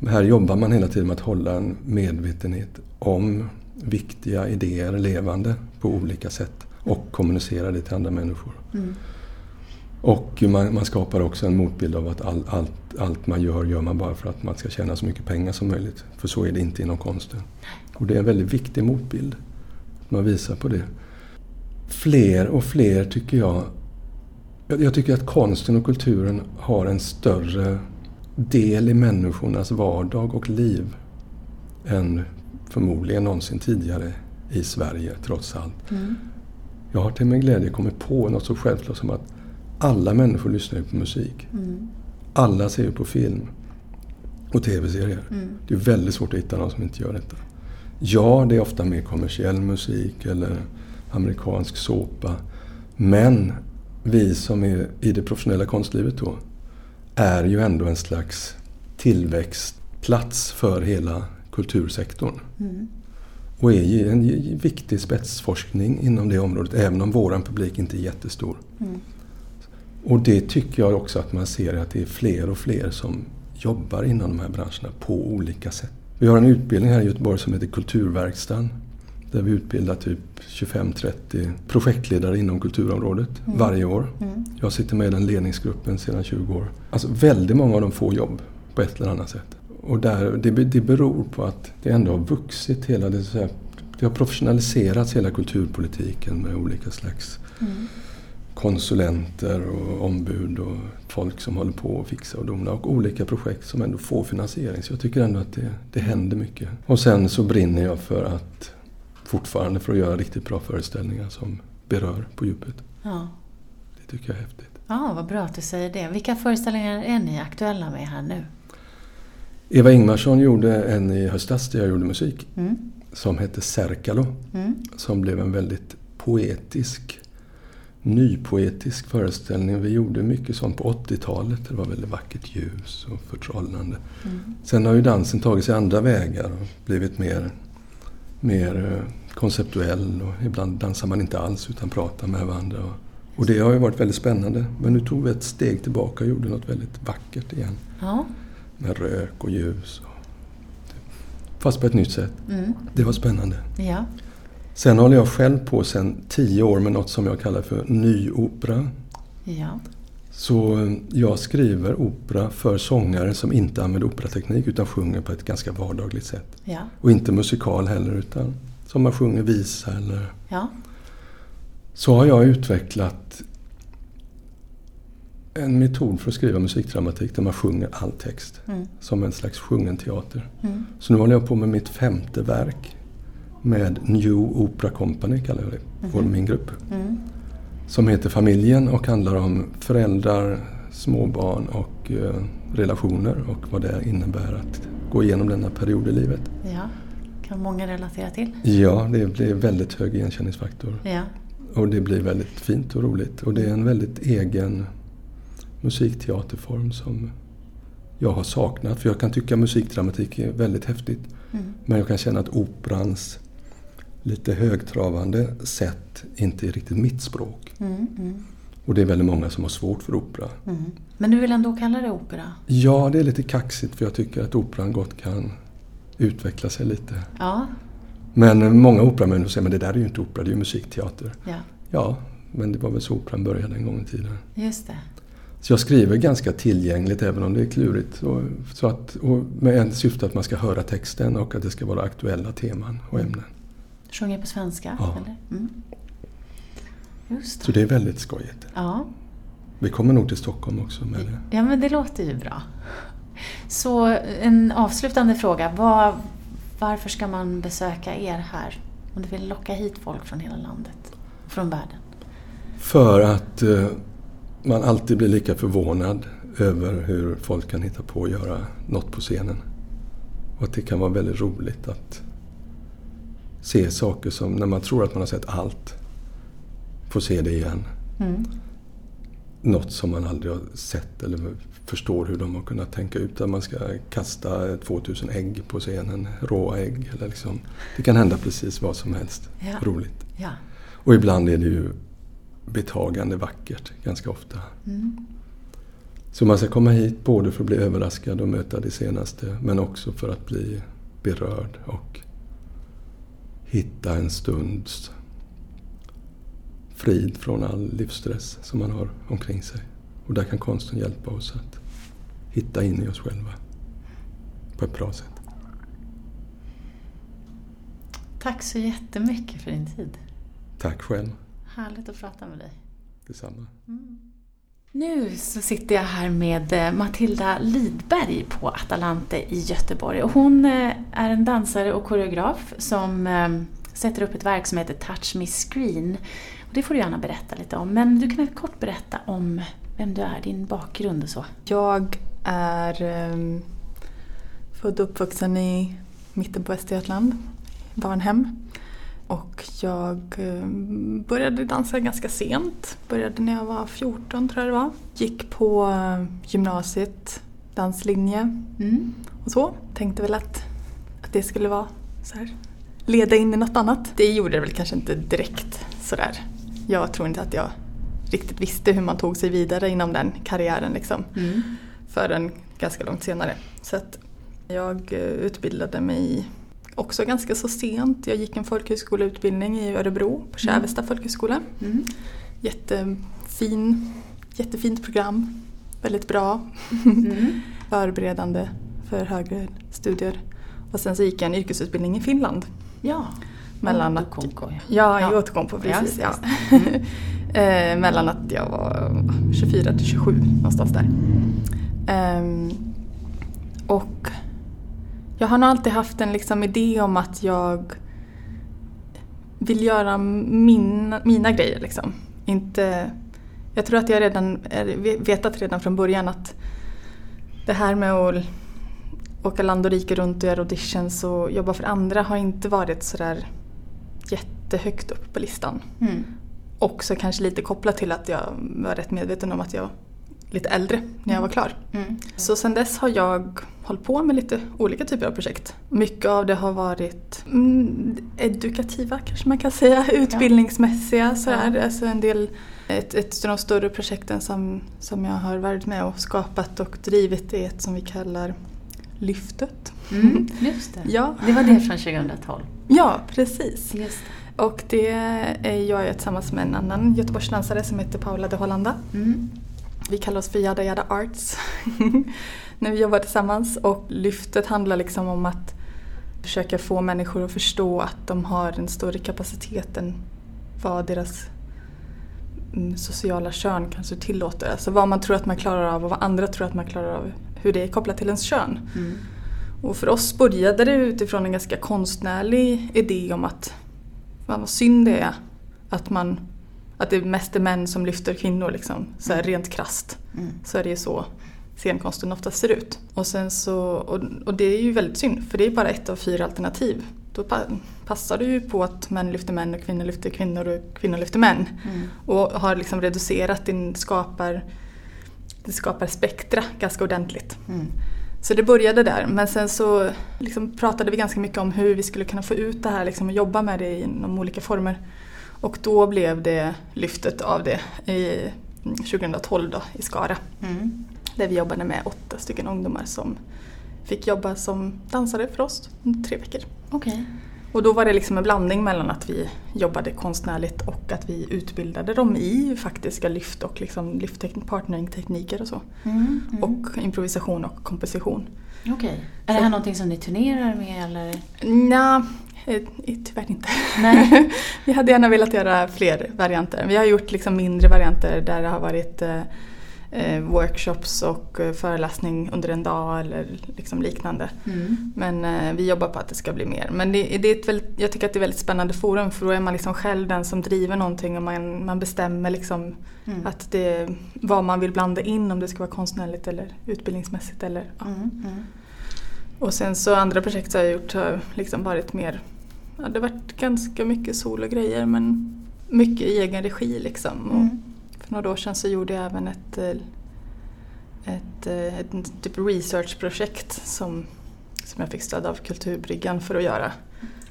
här jobbar man hela tiden med att hålla en medvetenhet om viktiga idéer levande på olika sätt och kommunicera det till andra människor. Mm. Och man, man skapar också en motbild av att all, allt, allt man gör, gör man bara för att man ska tjäna så mycket pengar som möjligt. För så är det inte inom konsten. Och det är en väldigt viktig motbild. Att man visar på det. Fler och fler tycker jag... Jag, tycker att konsten och kulturen har en större del i människornas vardag och liv än förmodligen någonsin tidigare i Sverige, trots allt. Mm. Jag har till min glädje kommit på något så självklart som att alla människor lyssnar ju på musik. Mm. Alla ser ju på film och tv-serier. Mm. Det är väldigt svårt att hitta någon som inte gör detta. Ja, det är ofta mer kommersiell musik eller amerikansk såpa. Men vi som är i det professionella konstlivet då är ju ändå en slags tillväxtplats för hela kultursektorn. Mm. Och är en viktig spetsforskning inom det området, även om våran publik inte är jättestor. Mm. Och det tycker jag också att man ser att det är fler och fler som jobbar inom de här branscherna på olika sätt. Vi har en utbildning här i Göteborg som heter Kulturverkstan. Där vi utbildar typ 25-30 projektledare inom kulturområdet Mm. varje år. Mm. Jag sitter med i den ledningsgruppen sedan 20 år. Alltså väldigt många av dem får jobb på ett eller annat sätt. Och där, det, det beror på att det ändå har vuxit hela det, så här, det har professionaliserats hela kulturpolitiken med olika slags Mm. konsulenter och ombud och folk som håller på att fixa och dona och olika projekt som ändå får finansiering. Så jag tycker ändå att det, det händer mycket. Och sen så brinner jag för att fortfarande för att göra riktigt bra föreställningar som berör på djupet. Ja. Det tycker jag är häftigt. ja, vad bra att du säger det. Vilka föreställningar är ni aktuella med här nu? Eva Ingmarsson gjorde en i höstas där jag gjorde musik Mm. som hette Serkalo. Mm. Som blev en väldigt poetisk, nypoetisk föreställning. Vi gjorde mycket sånt på 80-talet. Det var väldigt vackert ljus och förtrollande. Mm. Sen har ju dansen tagit sig andra vägar och blivit mer, mer eh, konceptuell. Och ibland dansar man inte alls utan pratar med varandra. Och, det har ju varit väldigt spännande. Men nu tog vi ett steg tillbaka och gjorde något väldigt vackert igen. Ja. Med rök och ljus. Och, fast på ett nytt sätt. Mm. Det var spännande. Ja. Sen håller jag själv på sedan tio år med något som jag kallar för nyopera. Ja. Så jag skriver opera för sångare som inte använder operateknik utan sjunger på ett ganska vardagligt sätt. Ja. Och inte musikal heller utan som man sjunger visa eller... Ja. Så har jag utvecklat en metod för att skriva musikdramatik där man sjunger all text. Mm. Som en slags sjungen teater. Mm. Så nu håller jag på med mitt femte verk. Med New Opera Company kallar jag det, vår min grupp. Mm. Som heter Familjen och handlar om föräldrar, småbarn och eh, relationer och vad det innebär att gå igenom denna period i livet. Ja. Kan många relatera till. Ja, det blir väldigt hög igenkänningsfaktor. Ja. Och det blir väldigt fint och roligt. Och det är en väldigt egen musikteaterform som jag har saknat. För jag kan tycka musikdramatik är väldigt häftigt. Mm. Men jag kan känna att operans lite högtravande sätt inte är riktigt mitt språk. Mm, mm, Och det är väldigt många som har svårt för opera. mm. Men du vill ändå kalla det opera? Ja, det är lite kaxigt för jag tycker att operan gott kan utveckla sig lite. Ja. Men många operamänniskor säger men det där är ju inte opera, det är ju musikteater. ja. Ja, men det var väl så operan började en gång i tiden. Just det. Så jag skriver ganska tillgängligt även om det är klurigt. Och, så att, och med en syfte att man ska höra texten och att det ska vara aktuella teman och ämnen. Sjunger på svenska? Ja. Eller? Mm. Just Så det. det är väldigt skojigt. Ja. Vi kommer nog till Stockholm också med det. ja, men det låter ju bra. Så en avslutande fråga. Vad, varför ska man besöka er här? Om du vill locka hit folk från hela landet från världen. För att eh, man alltid blir lika förvånad över hur folk kan hitta på att göra något på scenen. Och att det kan vara väldigt roligt att se saker som, när man tror att man har sett allt, få se det igen. Mm. Något som man aldrig har sett eller förstår hur de har kunnat tänka ut. Att man ska kasta 2000 ägg på scenen, råa ägg. Eller liksom. Det kan hända precis vad som helst. Ja. Roligt. Ja. Och ibland är det ju betagande vackert, ganska ofta. Mm. Så man ska komma hit både för att bli överraskad och möta det senaste men också för att bli berörd och hitta en stunds frid från all livsstress som man har omkring sig. Och där kan konsten hjälpa oss att hitta in i oss själva på ett bra sätt. Tack så jättemycket för din tid. Tack själv. Härligt att prata med dig. Detsamma. Nu så sitter jag här med eh, Matilda Lidberg på Atalante i Göteborg. Och hon eh, är en dansare och koreograf som eh, sätter upp ett verk som heter Touch Me Screen. Och det får du gärna berätta lite om. Men du kan väl kort berätta om vem du är, din bakgrund och så. Jag är um, född och uppvuxen i mitten på Östergötland, Barnhem. Och jag um, började dansa ganska sent. Började när jag var 14 tror jag det var. Gick på uh, gymnasiet, danslinje Mm. och så. Tänkte väl att, att det skulle vara så här, leda in i något annat. Det gjorde det väl kanske inte direkt sådär. Jag tror inte att jag riktigt visste hur man tog sig vidare inom den karriären liksom Mm. förrän ganska långt senare. Så att jag eh, utbildade mig också ganska så sent. Jag gick en folkhögskoleutbildning i Örebro på Kävesta folkhögskola. Mm. Jättefin, jättefint program. Väldigt bra. Mm. Förberedande för högre studier. Och sen så gick jag en yrkesutbildning i Finland. Ja. Mellan att, Outokumpu, ja. ja, Ja. i Outokumpu precis. Ja, Ja, eh, mellan att jag var 24 till 27 någonstans där. Ehm, och jag har nog alltid haft en liksom idé om att jag vill göra min, mina grejer. Liksom. Inte, jag tror att jag redan vetat redan från början att det här med att åka land och rike runt och göra auditions och jobba för andra har inte varit sådär jättehögt upp på listan. Mm. Också kanske lite kopplat till att jag var rätt medveten om att jag lite äldre när jag var klar. Mm. Så sen dess har jag hållit på med lite olika typer av projekt. Mycket av det har varit mm, edukativa kanske man kan säga, utbildningsmässiga sådär. Ja. Alltså en del, ett, ett av de större projekten som, som jag har varit med och skapat och drivit är ett som vi kallar Lyftet. Mm. Just det. Ja, Det var det från 2012. ja precis. Just Och det är jag tillsammans med en annan Göteborgsdansare som heter Paula de Hollanda. Mm. Vi kallar oss för Yada Yada Arts när vi jobbar tillsammans. Och lyftet handlar liksom om att försöka få människor att förstå att de har en större kapacitet än vad deras mm, sociala kön kanske tillåter. Alltså vad man tror att man klarar av och vad andra tror att man klarar av. Hur det är kopplat till ens kön. Mm. Och för oss började det utifrån en ganska konstnärlig idé om att vad synd det är att man att det mest är män som lyfter kvinnor liksom. Så här rent krasst. Mm. Så är det ju så scenkonsten ofta ser ut. Och, sen så, och, och det är ju väldigt synd för det är bara ett av fyra alternativ. Då pa, passar det ju på att män lyfter män och kvinnor lyfter kvinnor och kvinnor lyfter män. Mm. Och har liksom reducerat din skapar, det skapar spektra ganska ordentligt. Mm. Så det började där men sen så liksom pratade vi ganska mycket om hur vi skulle kunna få ut det här liksom, och jobba med det inom olika former. Och då blev det lyftet av det i 2012 då, i Skara. Mm. Där vi jobbade med åtta stycken ungdomar som fick jobba som dansare för oss under tre veckor. Okej. Och då var det liksom en blandning mellan att vi jobbade konstnärligt och att vi utbildade dem i faktiska lyft och liksom lyftteknik, partneringtekniker och så. Mm. Mm. Och improvisation och komposition. Okej. Är det här någonting som ni turnerar med eller? Eh, tyvärr inte. Nej. vi hade gärna velat göra fler varianter. Vi har gjort liksom mindre varianter där det har varit eh, eh, workshops och eh, föreläsning under en dag eller liksom liknande. Mm. Men eh, vi jobbar på att det ska bli mer. Men det, det är ett väldigt, jag tycker att det är ett väldigt spännande forum för då är man liksom själv den som driver någonting och man, man bestämmer liksom Mm. att det, vad man vill blanda in om det ska vara konstnärligt eller utbildningsmässigt. Eller, ja. Mm. Mm. Och sen så andra projekt som jag har gjort har liksom varit mer, ja, det har varit ganska mycket sologrejer men mycket i egen regi liksom. Och Mm. för några år sedan så gjorde jag även ett, eh, ett, eh, ett typ researchprojekt som, som jag fick stöd av Kulturbryggan för att göra.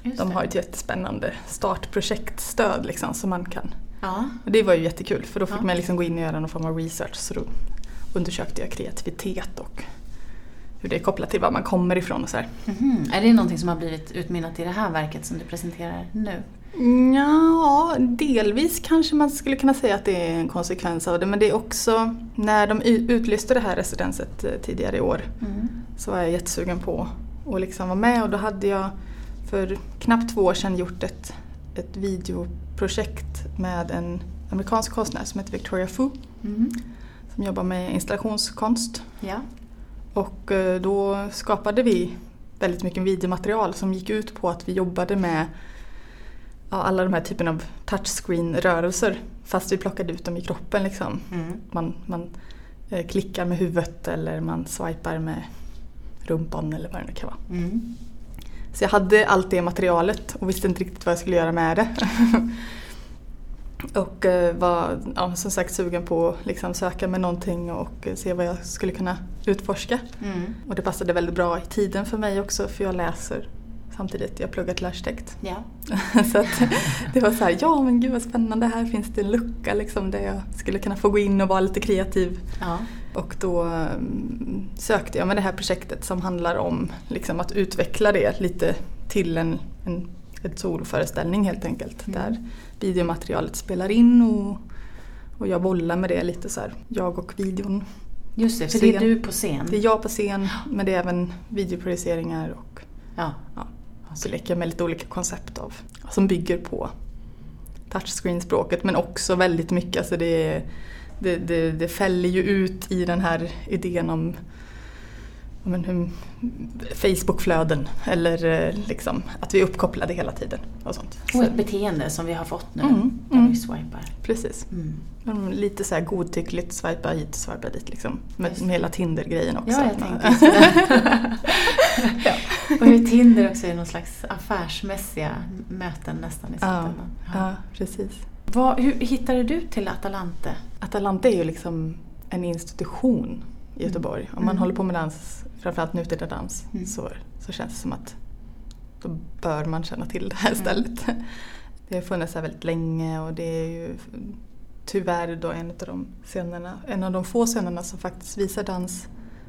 Just De har ett jättespännande startprojektstöd liksom som man kan. Ja. Och det var ju jättekul för då fick Ja. man liksom gå in och göra någon form av research så då undersökte jag kreativitet och hur det är kopplat till var man kommer ifrån och så. Mhm. Är det någonting som har blivit utmynnat i det här verket som du presenterar nu? Ja, delvis kanske man skulle kunna säga att det är en konsekvens av det men det är också när de utlyste det här residenset eh, tidigare i år Mm. så var jag jättesugen på att liksom vara med och då hade jag för knappt två år sedan gjort ett, ett videoprojekt med en amerikansk konstnär som heter Victoria Fu Mm. som jobbar med installationskonst. Ja. Och eh, då skapade vi väldigt mycket videomaterial som gick ut på att vi jobbade med ja, alla de här typerna av touchscreen-rörelser fast vi plockade ut dem i kroppen. Liksom. Mm. Man, man eh, klickar med huvudet eller man swipar med rumpan eller vad det nu kan vara. Mm. Så jag hade allt det materialet och visste inte riktigt vad jag skulle göra med det. och eh, var ja, som sagt sugen på att liksom söka med någonting och eh, se vad jag skulle kunna utforska. Mm. Och det passade väldigt bra i tiden för mig också för jag läser samtidigt. Jag pluggar till arkitekt. Ja. så det var så här, ja men gud vad spännande, här finns det en lucka liksom där jag skulle kunna få gå in och vara lite kreativ. Ja. Och då mm, sökte jag med det här projektet som handlar om liksom, att utveckla det lite till en, en, en soloföreställning helt enkelt. Mm. Där videomaterialet spelar in och, och jag bollar med det lite så här, jag och videon. Just det, för det är du på scen. Det är jag på scen men det är även videoprojiceringar och Ja. så leker jag med lite olika koncept av, som bygger på touchscreen-språket men också väldigt mycket, alltså det, det, det, det fäller ju ut i den här idén om ja, men Facebook-flöden eller eh, liksom att vi är uppkopplade hela tiden och sånt. Och Så, ett beteende som vi har fått nu. Mm, Där mm. vi swipar. precis. Mm. Lite så här godtyckligt, swipa hit, swipa dit liksom. Med, med hela Tinder-grejen också. Ja, jag tänkte det. Och hur Tinder också är någon slags affärsmässiga möten nästan i ja, slutändan. ja, precis. Vad, hur hittade du till Atalante? Atalanta är ju liksom en institution i Göteborg. Om man Mm. håller på med dans, framförallt nutida dans, Mm. så, så känns det som att då bör man känna till det här Mm. stället. Det har funnits här väldigt länge och det är ju tyvärr då en av de scenerna, en av de få scenerna som faktiskt visar dans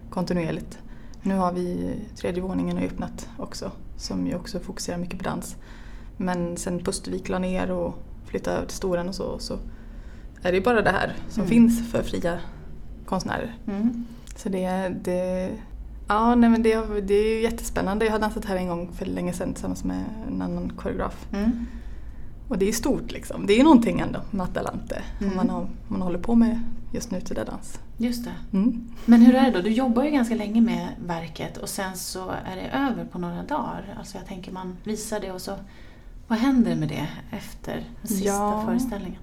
kontinuerligt. Nu har vi tredje våningen öppnat också som ju också fokuserar mycket på dans. Men sen Pustervik la ner och flyttade över till Storan och så, så är det bara det här som Mm. finns för fria konstnärer. Mm. Så det, det, ja, nej, men det, det är ju jättespännande. Jag har dansat här en gång för länge sedan tillsammans med en annan koreograf. Mm. Och det är stort liksom. Det är någonting ändå med Atalante. Mm. Man, har, man håller på med just nutida dans. Just det. Mm. Men hur är det då? Du jobbar ju ganska länge med verket och sen så är det över på några dagar. Alltså jag tänker man visar det och så vad händer med det efter den sista Ja. föreställningen?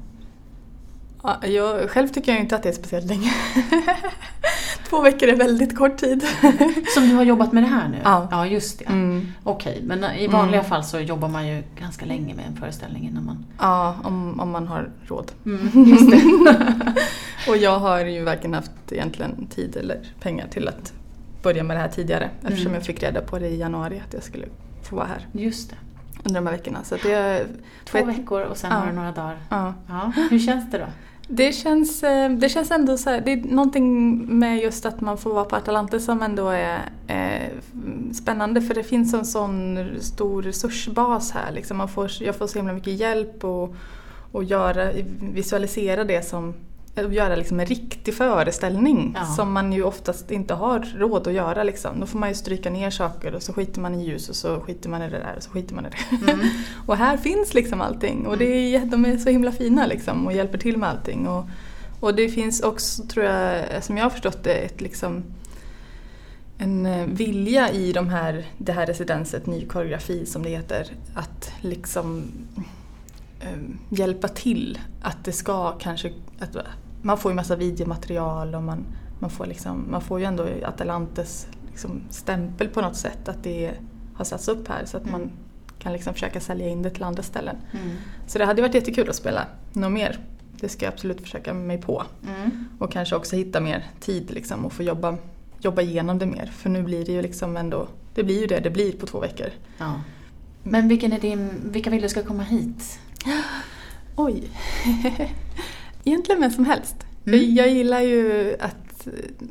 Ja, jag, själv tycker jag inte att det är speciellt länge. Två veckor är väldigt kort tid. Som du har jobbat med det här nu? Ja. Ja, just det. Mm. Okej, men i vanliga Mm. fall så jobbar man ju ganska länge med en föreställning innan man... Ja, om, om man har råd. just det. Och jag har ju varken haft egentligen tid eller pengar till att börja med det här tidigare eftersom Mm. jag fick reda på det i januari att jag skulle få vara här Just det. under de här veckorna. Så det, Två vet- veckor och sen Ja. har du några dagar. ja. Ja. Hur känns det då? Det känns, eh, det känns ändå så här, det är någonting med just att man får vara på Atalante som ändå är eh, spännande för det finns en sån stor resursbas här. Liksom man får, jag får så himla mycket hjälp och, och göra, visualisera det som göra liksom en riktig föreställning Ja. som man ju oftast inte har råd att göra. Liksom. Då får man ju stryka ner saker och så skiter man i ljus och så skiter man i det där och så skiter man i det. Mm. Och här finns liksom allting och det är, jä- de är så himla fina liksom och hjälper till med allting. Och, och det finns också, tror jag, som jag har förstått det, ett liksom en eh, vilja i de här, det här residenset, ny koreografi som det heter, att liksom eh, hjälpa till. Att det ska kanske, att man får ju massa videomaterial och man, man, får, liksom, man får ju ändå Atalantes liksom stämpel på något sätt att det har satts upp här så att Mm. man kan liksom försöka sälja in det till andra ställen. Mm. Så det hade varit jättekul att spela något mer. Det ska jag absolut försöka mig på. Mm. Och kanske också hitta mer tid liksom och få jobba, jobba igenom det mer. För nu blir det ju liksom ändå, det blir ju det det blir på två veckor. Ja. Men vilken är din, vilka vill du ska komma hit? Oj! Egentligen vem som helst. Mm. Jag, jag gillar ju att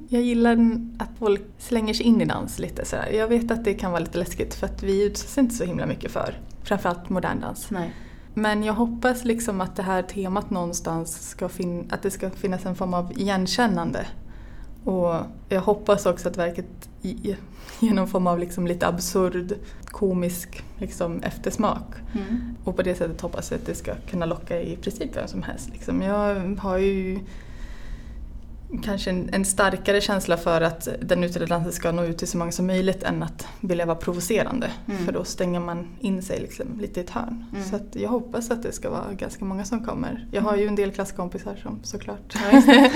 jag gillar att folk slänger sig in i dans lite sådär. Jag vet att det kan vara lite läskigt för att vi utsätts inte så himla mycket för framförallt modern dans. Nej. Men jag hoppas liksom att det här temat någonstans ska fin- att det ska finnas en form av igenkännande. Och jag hoppas också att verket ger någon form av liksom lite absurd komisk liksom eftersmak. Mm. Och på det sättet hoppas jag att det ska kunna locka i princip vem som helst. Liksom. Jag har ju kanske en, en starkare känsla för att den utredda dansen ska nå ut till så många som möjligt än att vilja vara provocerande. Mm. För då stänger man in sig liksom lite i ett hörn. Mm. Så jag hoppas att det ska vara ganska många som kommer. Jag har ju en del klasskompisar som såklart Ja,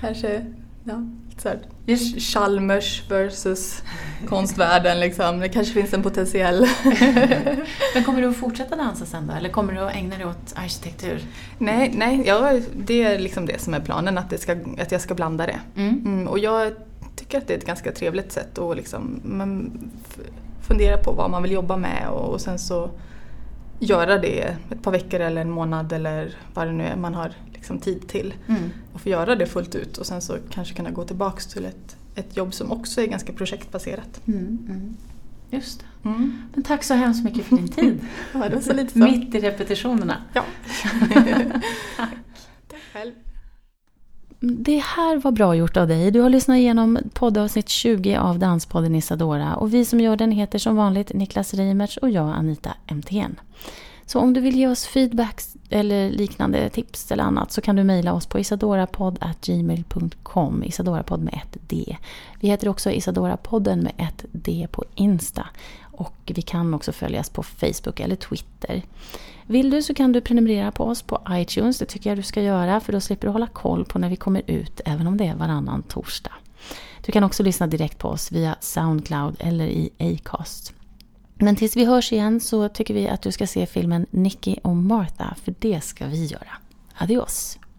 kanske ja, så här, Chalmers versus konstvärlden liksom. Det kanske finns en potentiell Men kommer du att fortsätta dansa sen då? Eller kommer du att ägna dig åt arkitektur? Nej, nej ja, det är liksom det som är planen, att, det ska, att jag ska blanda det. Mm. Mm, och jag tycker att det är ett ganska trevligt sätt att liksom, man fundera på vad man vill jobba med och, och sen så göra det ett par veckor eller en månad eller vad det nu är man har liksom tid till. Mm. Och få göra det fullt ut och sen så kanske kunna gå tillbaks till ett, ett jobb som också är ganska projektbaserat. Mm. Mm. Just det. Mm. Men tack så hemskt mycket för din tid. Ja, det var så lite så. Mitt i repetitionerna. Ja. Tack. Tack själv. Det här var bra gjort av dig. Du har lyssnat igenom poddavsnitt 20 av Danspodden Isadora och vi som gör den heter som vanligt Niklas Reimertz och jag Anita MTN. Så om du vill ge oss feedback eller liknande tips eller annat så kan du mejla oss på isadorapodd.gmail.com Isadorapodd med ett D. Vi heter också Isadorapodden med ett D på Insta. Och vi kan också följas på Facebook eller Twitter. Vill du så kan du prenumerera på oss på iTunes. Det tycker jag du ska göra för då slipper du hålla koll på när vi kommer ut även om det är varannan torsdag. Du kan också lyssna direkt på oss via Soundcloud eller i Acast. Men tills vi hörs igen så tycker vi att du ska se filmen Nicky och Martha för det ska vi göra. Adios!